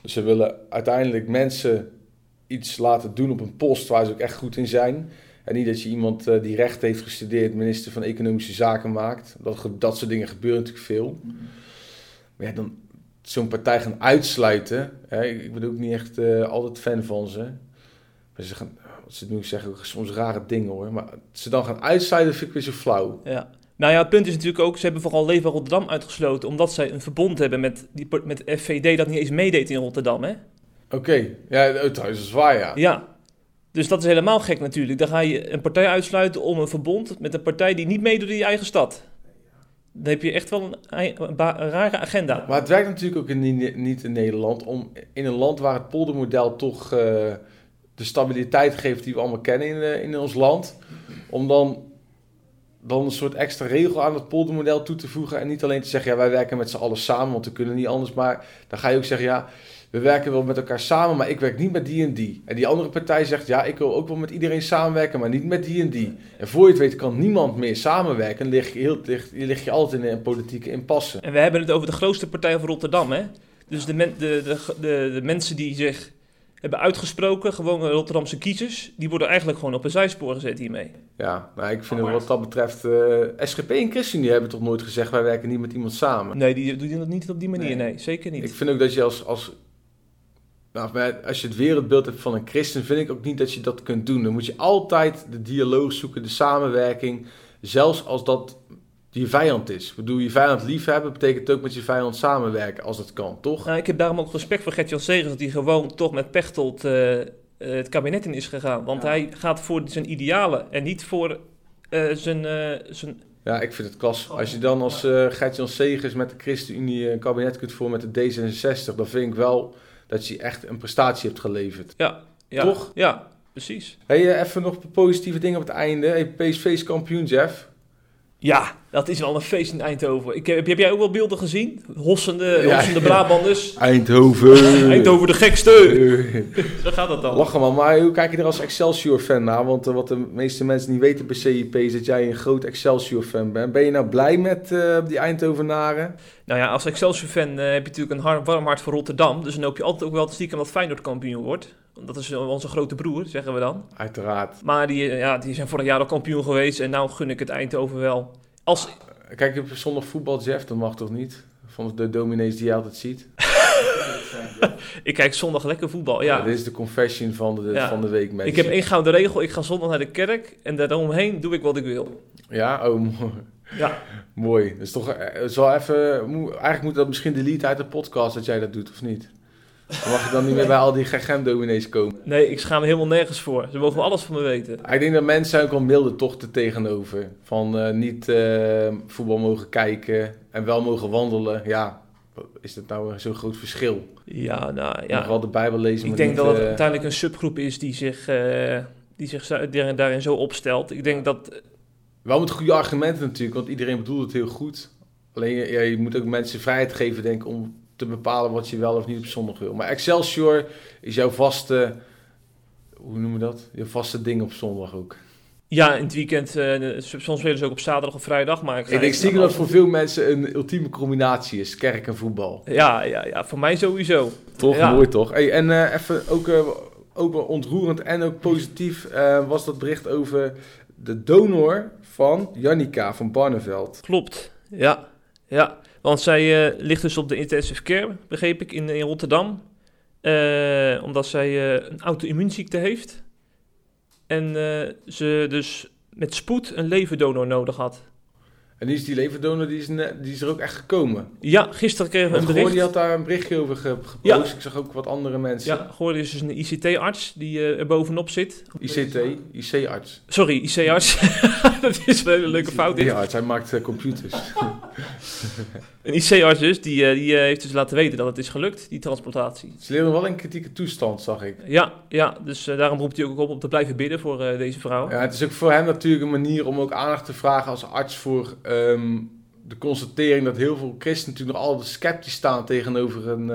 Dus ze willen uiteindelijk mensen iets laten doen op een post waar ze ook echt goed in zijn. En niet dat je iemand eh, die recht heeft gestudeerd, minister van Economische Zaken maakt. Dat, dat soort dingen gebeuren natuurlijk veel. Maar dan zo'n partij gaan uitsluiten. Hè, ik ik ben ook niet echt eh, altijd fan van ze. Ze gaan, wat ze nu zeggen, soms rare dingen hoor. Maar ze dan gaan uitsluiten vind ik weer zo flauw. Ja. Nou ja, het punt is natuurlijk ook, ze hebben vooral Leefbaar Rotterdam uitgesloten, omdat zij een verbond hebben met, die, met FVD dat niet eens meedeed in Rotterdam, hè? Oké, ja, oh, is waar ja. Ja. Dus dat is helemaal gek natuurlijk. Dan ga je een partij uitsluiten om een verbond met een partij die niet meedoet in je eigen stad. Dan heb je echt wel een, rare agenda. Maar het werkt natuurlijk ook in, niet- niet in Nederland om in een land waar het poldermodel toch eh, de stabiliteit geeft die we allemaal kennen in, eh, in ons land, om dan, dan een soort extra regel aan het poldermodel toe te voegen en niet alleen te zeggen, ja, wij werken met z'n allen samen, want we kunnen niet anders, maar dan ga je ook zeggen, ja, we werken wel met elkaar samen, maar ik werk niet met die en die. En die andere partij zegt, ja, ik wil ook wel met iedereen samenwerken, maar niet met die en die. En voor je het weet kan niemand meer samenwerken, en lig je, heel, lig, lig je altijd in een politieke impasse. En we hebben het over de grootste partij van Rotterdam, hè? Dus de, men- de, de, de mensen die zich hebben uitgesproken, gewoon Rotterdamse kiezers, die worden eigenlijk gewoon op een zijspoor gezet hiermee. Ja, nou, ik vind het wat dat betreft... eh, SGP en ChristenUnie hebben toch nooit gezegd... wij werken niet met iemand samen. Nee, die doen dat niet op die manier, Nee. nee, zeker niet. Ik vind ook dat je als... als nou, maar als je het wereldbeeld hebt van een christen... vind ik ook niet dat je dat kunt doen. Dan moet je altijd de dialoog zoeken, de samenwerking. Zelfs als dat je vijand is. Ik bedoel, je vijand liefhebben... betekent ook met je vijand samenwerken, als dat kan, toch? Nou, ik heb daarom ook respect voor Gert-Jan Segers dat hij gewoon toch met Pechtold eh, eh, het kabinet in is gegaan. Want Ja. hij gaat voor zijn idealen en niet voor eh, zijn, eh, zijn... Ja, ik vind het klas. Als je dan als Gert-Jan Segers met de ChristenUnie een kabinet kunt voeren met de D66... dan vind ik wel dat je echt een prestatie hebt geleverd. Ja, ja, Toch? Ja, precies. Hey, even nog positieve dingen op het einde. Hey, PSV is kampioen, Jeff. Ja, dat is wel een feest in Eindhoven. Ik, heb, heb jij ook wel beelden gezien? Hossende, Ja. hossende Brabanders. Eindhoven. Eindhoven de gekste. Zo gaat dat dan. Lachen man, maar hoe kijk je er als Excelsior-fan naar? Want eh, wat de meeste mensen niet weten bij CIP is dat jij een groot Excelsior-fan bent. Ben je nou blij met eh, die Eindhovenaren? Nou ja, als Excelsior-fan eh, heb je natuurlijk een warm hart voor Rotterdam. Dus dan hoop je altijd ook wel stiekem dat Feyenoord kampioen wordt. Dat is onze grote broer, zeggen we dan. Uiteraard. Maar die, eh, ja, die zijn vorig jaar al kampioen geweest. En nou gun ik het Eindhoven wel. Als, Kijk je op zondag voetbal, Jeff? Dat mag toch niet? Van de dominees die je altijd ziet. ik kijk zondag lekker voetbal. Ja. Ja. dit is de confession van de, Ja. van de week, mensen. ik heb één gouden regel. Ik ga zondag naar de kerk. En daaromheen doe ik wat ik wil. Ja, oh, mooi. Ja. mooi. Is toch eh, wel even... Eigenlijk moet dat misschien delete uit de podcast dat jij dat doet, of niet? Dan mag je dan niet meer bij al die GGM-dominees komen. Nee, ik schaam me helemaal nergens voor. Ze mogen alles van me weten. Ik denk dat mensen ook wel milde toch er tegenover. Van eh, niet eh, voetbal mogen kijken en wel mogen wandelen. Ja, is dat nou zo'n groot verschil? Ja, nou ja. wel de Bijbel lezen, Ik denk niet, dat het eh, uiteindelijk een subgroep is die zich, die zich daarin daarin zo opstelt. Ik denk dat... Wel met goede argumenten natuurlijk, want iedereen bedoelt het heel goed. Alleen ja, je moet ook mensen vrijheid geven, denk ik, om te bepalen wat je wel of niet op zondag wil. Maar Excelsior is jouw vaste, hoe noemen we dat? Je vaste ding op zondag ook. Ja, in het weekend, eh, soms spelen ze ook op zaterdag of vrijdag, maar ik Ik denk stiekem dat voor veel mensen een ultieme combinatie is, kerk en voetbal. Ja, ja, ja, voor mij sowieso. Toch, Ja. mooi toch? Hey, en eh, even ook, eh, ook ontroerend en ook positief was dat bericht over de donor van Jannica van Barneveld. Klopt, ja. Ja, Want zij eh, ligt dus op de intensive care, begreep ik, in, in Rotterdam. Eh, omdat zij eh, een auto-immuunziekte heeft. En ze dus met spoed een leverdonor nodig had. En die is die leverdonor, die is, die is er ook echt gekomen. Ja, gisteren kregen we een bericht. die had daar een berichtje over ge- gepost. Ja. Ik zag ook wat andere mensen. Ja, is dus een ICT-arts die eh, er bovenop zit. ICT, IC-arts. Sorry, IC-arts. dat is wel een hele leuke fout. ICT-arts, hij maakt eh, computers. Een IC-arts dus, die, eh, die eh, heeft dus laten weten dat het is gelukt, die transplantatie. Ze leren wel in kritieke toestand, zag ik. Ja, ja dus eh, daarom roept hij ook op om te blijven bidden voor deze vrouw. Ja, het is ook voor hem natuurlijk een manier om ook aandacht te vragen als arts voor ehm, de constatering dat heel veel christenen natuurlijk nog altijd sceptisch staan tegenover een,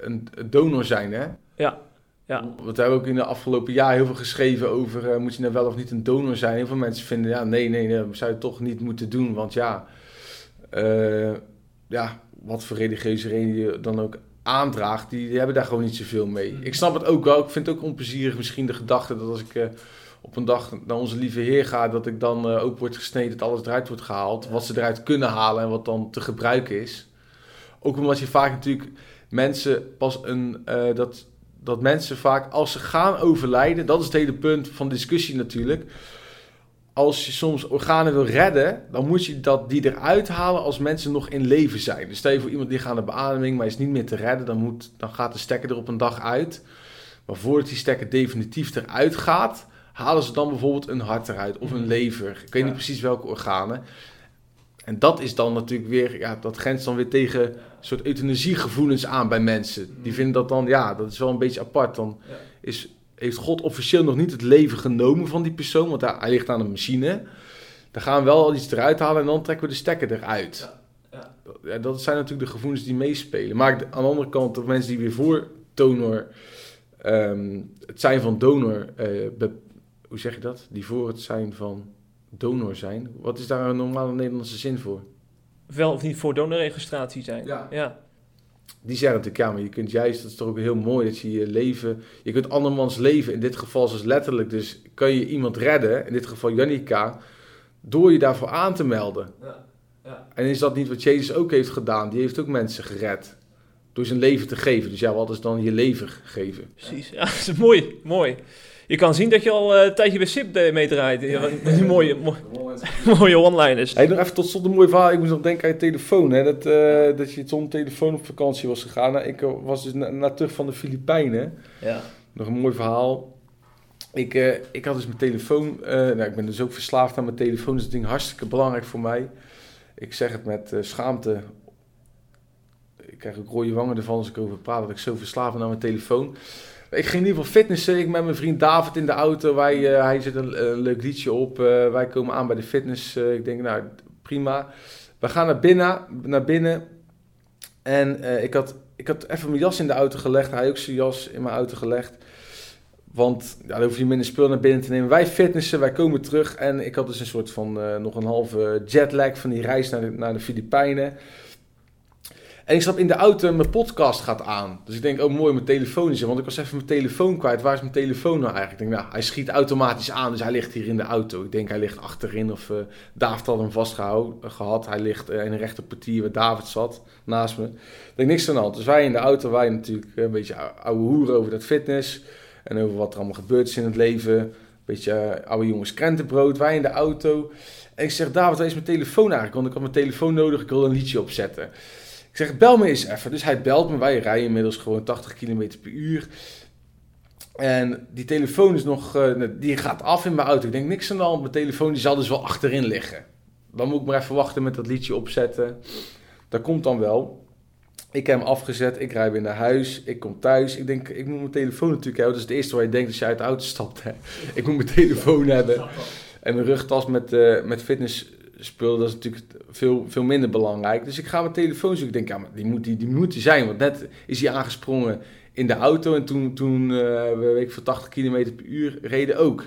een donor zijn. Hè? Ja, ja. Want we hebben ook in de afgelopen jaar heel veel geschreven over moet je nou wel of niet een donor zijn. Heel veel mensen vinden ja, nee, nee, nee, dat zou je toch niet moeten doen. Want ja, ja, wat voor religieuze reden je dan ook aandraagt, die, die hebben daar gewoon niet zoveel mee. Ik snap het ook wel. Ik vind het ook onplezierig misschien de gedachte dat als ik eh, op een dag naar onze lieve Heer ga, dat ik dan eh, ook wordt gesneden, dat alles eruit wordt gehaald. Wat ze eruit kunnen halen en wat dan te gebruiken is. Ook omdat je vaak natuurlijk mensen pas een, eh, dat, dat mensen vaak als ze gaan overlijden, dat is het hele punt van discussie natuurlijk. Als je soms organen wil redden, dan moet je dat, die eruit halen als mensen nog in leven zijn. Dus stel je voor iemand die gaat de beademing, maar is niet meer te redden, dan, moet, dan gaat de stekker er op een dag uit. Maar voordat die stekker definitief eruit gaat, halen ze dan bijvoorbeeld een hart eruit of een lever. Ik weet Ja. niet precies welke organen. En dat is dan natuurlijk weer, ja, dat grenst dan weer tegen een soort euthanasiegevoelens aan bij mensen. Die vinden dat dan, ja, dat is wel een beetje apart. Dan Ja. is, heeft God officieel nog niet het leven genomen van die persoon, want hij, hij ligt aan een machine. Dan gaan we wel al iets eruit halen en dan trekken we de stekker eruit. Ja, Ja, dat zijn natuurlijk de gevoelens die meespelen. Maar aan de andere kant, de mensen die weer voor donor, ehm, het zijn van donor, eh, be- hoe zeg je dat? Die voor het zijn van donor zijn. Wat is daar een normale Nederlandse zin voor? Wel of niet voor donorregistratie zijn. Ja. ja. Die zeggen natuurlijk, ja, maar je kunt juist, dat is toch ook heel mooi, dat je je leven, je kunt andermans leven, in dit geval dus letterlijk, dus kan je iemand redden, in dit geval Jannica, door je daarvoor aan te melden. Ja, ja. En is dat niet wat Jezus ook heeft gedaan? Die heeft ook mensen gered. Door zijn leven te geven. Dus ja, wat is dan je leven geven? Precies. Ja, dat is mooi, mooi. Je kan zien dat je al eh, een tijdje bij SIP eh, meedraait. Ja, die mooie, mo- mooie one-liners. Hey, nog even tot slot een mooi verhaal. Ik moest nog denken aan je telefoon. Hè? Dat, eh, dat je zonder telefoon op vakantie was gegaan. Nou, ik was dus na, na terug van de Filipijnen. Ja. Nog een mooi verhaal. Ik, eh, ik had dus mijn telefoon. eh, nou, ik ben dus ook verslaafd aan mijn telefoon. Dus dat ding hartstikke belangrijk voor mij. Ik zeg het met eh, schaamte. Ik krijg ook rode wangen ervan als ik over praat. Dat ik zo verslaafd ben aan mijn telefoon. Ik ging in ieder geval fitnessen. Ik met mijn vriend David in de auto. Wij, eh, hij zet een, een leuk liedje op. Eh, wij komen aan bij de fitness. Eh, ik denk, nou prima. We gaan naar binnen. Naar binnen. En ik, had, ik had even mijn jas in de auto gelegd. Hij ook zijn jas in mijn auto gelegd. Want ja, dan hoef je minder spul naar binnen te nemen. Wij fitnessen, wij komen terug. En ik had dus een soort van nog een halve jetlag van die reis naar naar de Filipijnen. En ik stap in de auto en mijn podcast gaat aan. Dus ik denk, oh mooi, mijn telefoon is er. Want ik was even mijn telefoon kwijt. Waar is mijn telefoon nou eigenlijk? Ik denk, nou, hij schiet automatisch aan. Dus hij ligt hier in de auto. Ik denk, hij ligt achterin. Of uh, David had hem vastgehouden gehad. Hij ligt uh, in een rechterpartier waar David zat, naast me. Ik denk, niks aan de hand. Dus wij in de auto, wij natuurlijk een beetje oude hoeren over dat fitness. En over wat er allemaal gebeurd is in het leven. Beetje uh, oude jongens krentenbrood. Wij in de auto. En ik zeg, David, waar is mijn telefoon eigenlijk? Want ik had mijn telefoon nodig. Ik wil een liedje opzetten. Ik zeg, bel me eens even. Dus hij belt me. Wij rijden inmiddels gewoon 80 km per uur. En die telefoon is nog, uh, die gaat af in mijn auto. Ik denk, niks aan de hand. Mijn telefoon die zal dus wel achterin liggen. Dan moet ik maar even wachten met dat liedje opzetten. Dat komt dan wel. Ik heb hem afgezet. Ik rij weer naar huis. Ik kom thuis. Ik denk, ik moet mijn telefoon natuurlijk hebben. Dat is het eerste waar je denkt als je uit de auto stapt. Hè. Ik moet mijn telefoon hebben. En mijn rugtas met, uh, met fitness spul, dat is natuurlijk veel, veel minder belangrijk. Dus ik ga mijn telefoon zoeken. Ik denk, ja, maar die moet die, die moet die zijn. Want net is hij aangesprongen in de auto. En toen, toen uh, we weet ik, voor 80 km per uur reden ook.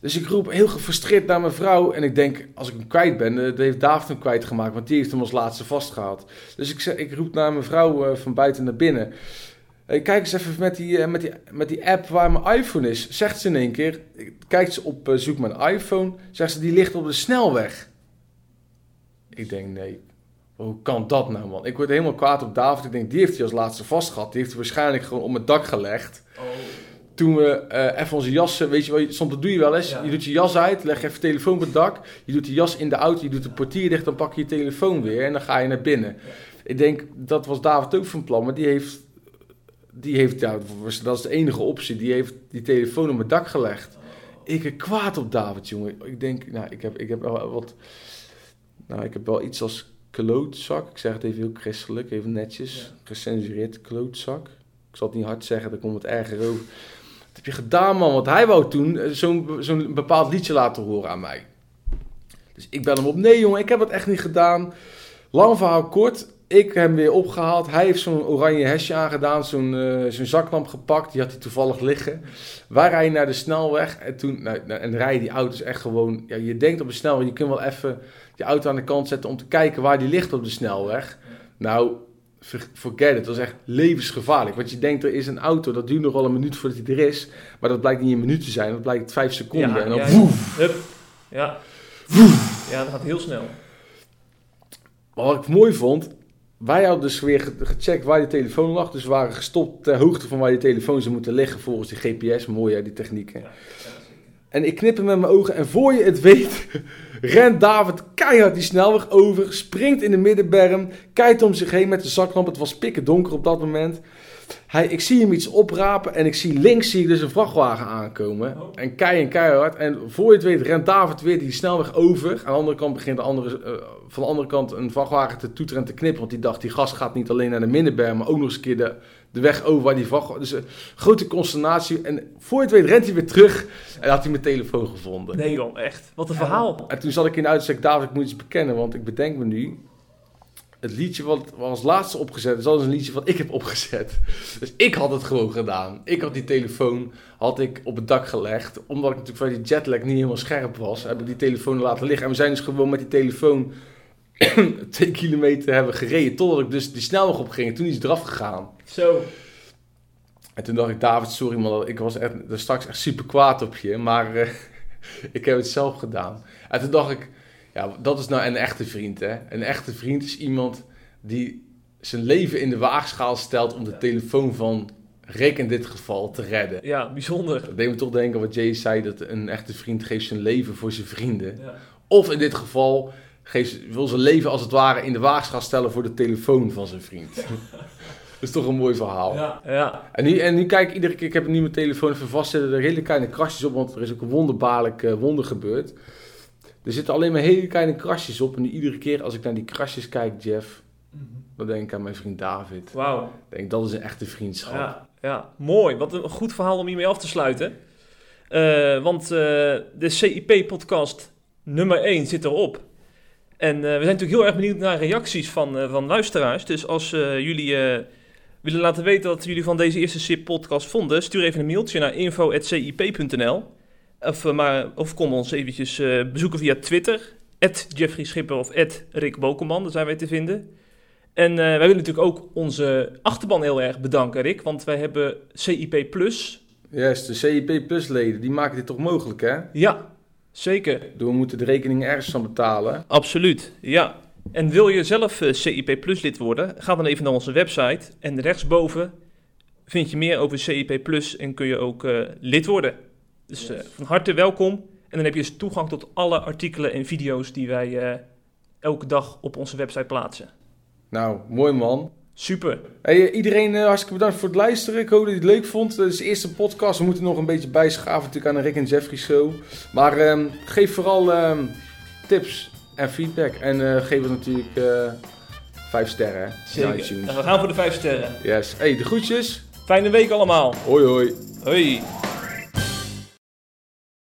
Dus ik roep heel gefrustreerd naar mijn vrouw. En ik denk, als ik hem kwijt ben, dat heeft David hem kwijtgemaakt. Want die heeft hem als laatste vastgehaald. Dus ik, ik roep naar mijn vrouw uh, van buiten naar binnen. Hey, kijk eens even met die, uh, met, die, met die app waar mijn iPhone is. Zegt ze in één keer. Kijkt ze op, uh, zoek mijn iPhone. Zegt ze, die ligt op de snelweg. Ik denk, nee. Hoe kan dat nou, man? Ik word helemaal kwaad op David. Ik denk, die heeft hij als laatste vast gehad. Die heeft hij waarschijnlijk gewoon op mijn dak gelegd. Oh. Toen we eh, even onze jassen, weet je wel, soms dat doe je wel eens. Ja. Je doet je jas uit, leg even telefoon op het dak. Je doet die jas in de auto, je doet de portier dicht, dan pak je je telefoon weer en dan ga je naar binnen. Ik denk, dat was David ook van plan, maar die heeft, die heeft ja, dat is de enige optie, die heeft die telefoon op mijn dak gelegd. Ik ben kwaad op David, jongen. Ik denk, nou, ik heb, ik heb wel wat, nou, ik heb wel iets als klootzak. Ik zeg het even heel christelijk, even netjes. Ja. Gecensureerd klootzak. Ik zal het niet hard zeggen, dan komt het erger over. Wat heb je gedaan, man? Want hij wou toen eh, zo'n zo'n bepaald liedje laten horen aan mij. Dus ik bel hem op. Nee, jongen, ik heb het echt niet gedaan. Lang verhaal kort. Ik heb hem weer opgehaald. Hij heeft zo'n oranje hesje aangedaan. Zo'n eh, zo'n zaklamp gepakt. Die had hij toevallig liggen. Wij rijden naar de snelweg. En toen nou, nou, en rijden die auto's echt gewoon... Ja, je denkt op de snelweg, je kunt wel even je auto aan de kant zetten... om te kijken waar die ligt op de snelweg. Nou, forget it. Dat was echt levensgevaarlijk. Want je denkt, er is een auto, dat duurt nog wel een minuut voordat hij er is. Maar dat blijkt niet een minuut te zijn, dat blijkt vijf seconden. Ja, en dan ja, woef. Hup. Ja. Ja, dat gaat heel snel. Maar wat ik mooi vond, wij hadden dus weer ge- gecheckt waar die telefoon lag. Dus we waren gestopt ter hoogte van waar die telefoon zou moeten liggen volgens die GPS. Mooi hè, die technieken. En ik knip hem met mijn ogen en voor je het weet, rent David keihard die snelweg over, springt in de middenberm, kijkt om zich heen met de zaklamp. Het was pikken donker op dat moment. Hij, ik zie hem iets oprapen en ik zie links zie ik dus een vrachtwagen aankomen. Oh. En kei en keihard. En voor je het weet rent David weer die snelweg over. Aan de andere kant begint de andere, eh, van de andere kant een vrachtwagen te toeteren en te knippen. Want die dacht, die gas gaat niet alleen naar de middenberm, maar ook nog eens een keer de, de weg over waar die vrachtwagen... Dus een grote consternatie. En voor je het weet rent hij weer terug en had hij mijn telefoon gevonden. Nee joh, echt. Wat een verhaal. En toen zat ik in de en ik, David, ik moet iets bekennen, want ik bedenk me nu. Het liedje wat wat als laatste opgezet is, dat is een liedje wat ik heb opgezet. Dus ik had het gewoon gedaan. Ik had die telefoon had ik op het dak gelegd. Omdat ik natuurlijk van die jetlag niet helemaal scherp was, heb ik die telefoon laten liggen. En we zijn dus gewoon met die telefoon twee kilometer hebben gereden. Totdat ik dus die snelweg op ging. En toen is het eraf gegaan. Zo. En toen dacht ik, David, sorry man, ik was echt, er straks echt super kwaad op je, maar eh, ik heb het zelf gedaan. En toen dacht ik, ja, dat is nou een echte vriend, hè. Een echte vriend is iemand die zijn leven in de waagschaal stelt om de telefoon van Rick in dit geval te redden. Ja, bijzonder. Dat deed me toch denken wat Jay zei, dat een echte vriend geeft zijn leven voor zijn vrienden. Ja. Of in dit geval geeft, wil zijn leven als het ware in de waagschaal stellen voor de telefoon van zijn vriend. dat is toch een mooi verhaal. Ja. ja. En nu, en nu kijk ik iedere keer, ik heb nu mijn telefoon even vastzitten, er hele kleine krasjes op, want er is ook een wonderbaarlijk eh, wonder gebeurd. Er zitten alleen maar hele kleine krasjes op en iedere keer als ik naar die krasjes kijk, Jeff, dan denk ik aan mijn vriend David. Wauw. Ik denk, dat is een echte vriendschap. Ja, ja, mooi. Wat een goed verhaal om hiermee af te sluiten. Eh, want eh, de CIP-podcast nummer 1 zit erop. En eh, we zijn natuurlijk heel erg benieuwd naar reacties van, van luisteraars. Dus als jullie willen laten weten wat jullie van deze eerste CIP-podcast vonden... stuur even een mailtje naar info.cip.nl. Of, eh, maar, of kom ons eventjes eh, bezoeken via Twitter. Jeffrey Schipper of Rick Bokelman, daar zijn wij te vinden. En eh, wij willen natuurlijk ook onze achterban heel erg bedanken, Rick. Want wij hebben CIP Plus. Yes, de CIP Plus leden, die maken dit toch mogelijk, hè? Ja, zeker. Door we moeten de rekening ergens van betalen. Absoluut, ja. En wil je zelf CIP Plus lid worden? Ga dan even naar onze website. En rechtsboven vind je meer over CIP Plus en kun je ook lid worden. Dus eh, van harte welkom. En dan heb je dus toegang tot alle artikelen en video's die wij eh, elke dag op onze website plaatsen. Nou, mooi man. Super. Hey, eh, iedereen eh, hartstikke bedankt voor het luisteren. Ik hoop dat je het leuk vond. Het is de eerste podcast. We moeten nog een beetje bijschaven natuurlijk aan de Rick en Jeffrey show. Maar ehm, geef vooral ehm, tips en feedback. En geef ons natuurlijk eh vijf sterren Zeker. iTunes. En we gaan voor de vijf sterren. Yes. Hey, de groetjes. Fijne week allemaal. Hoi hoi. Hoi.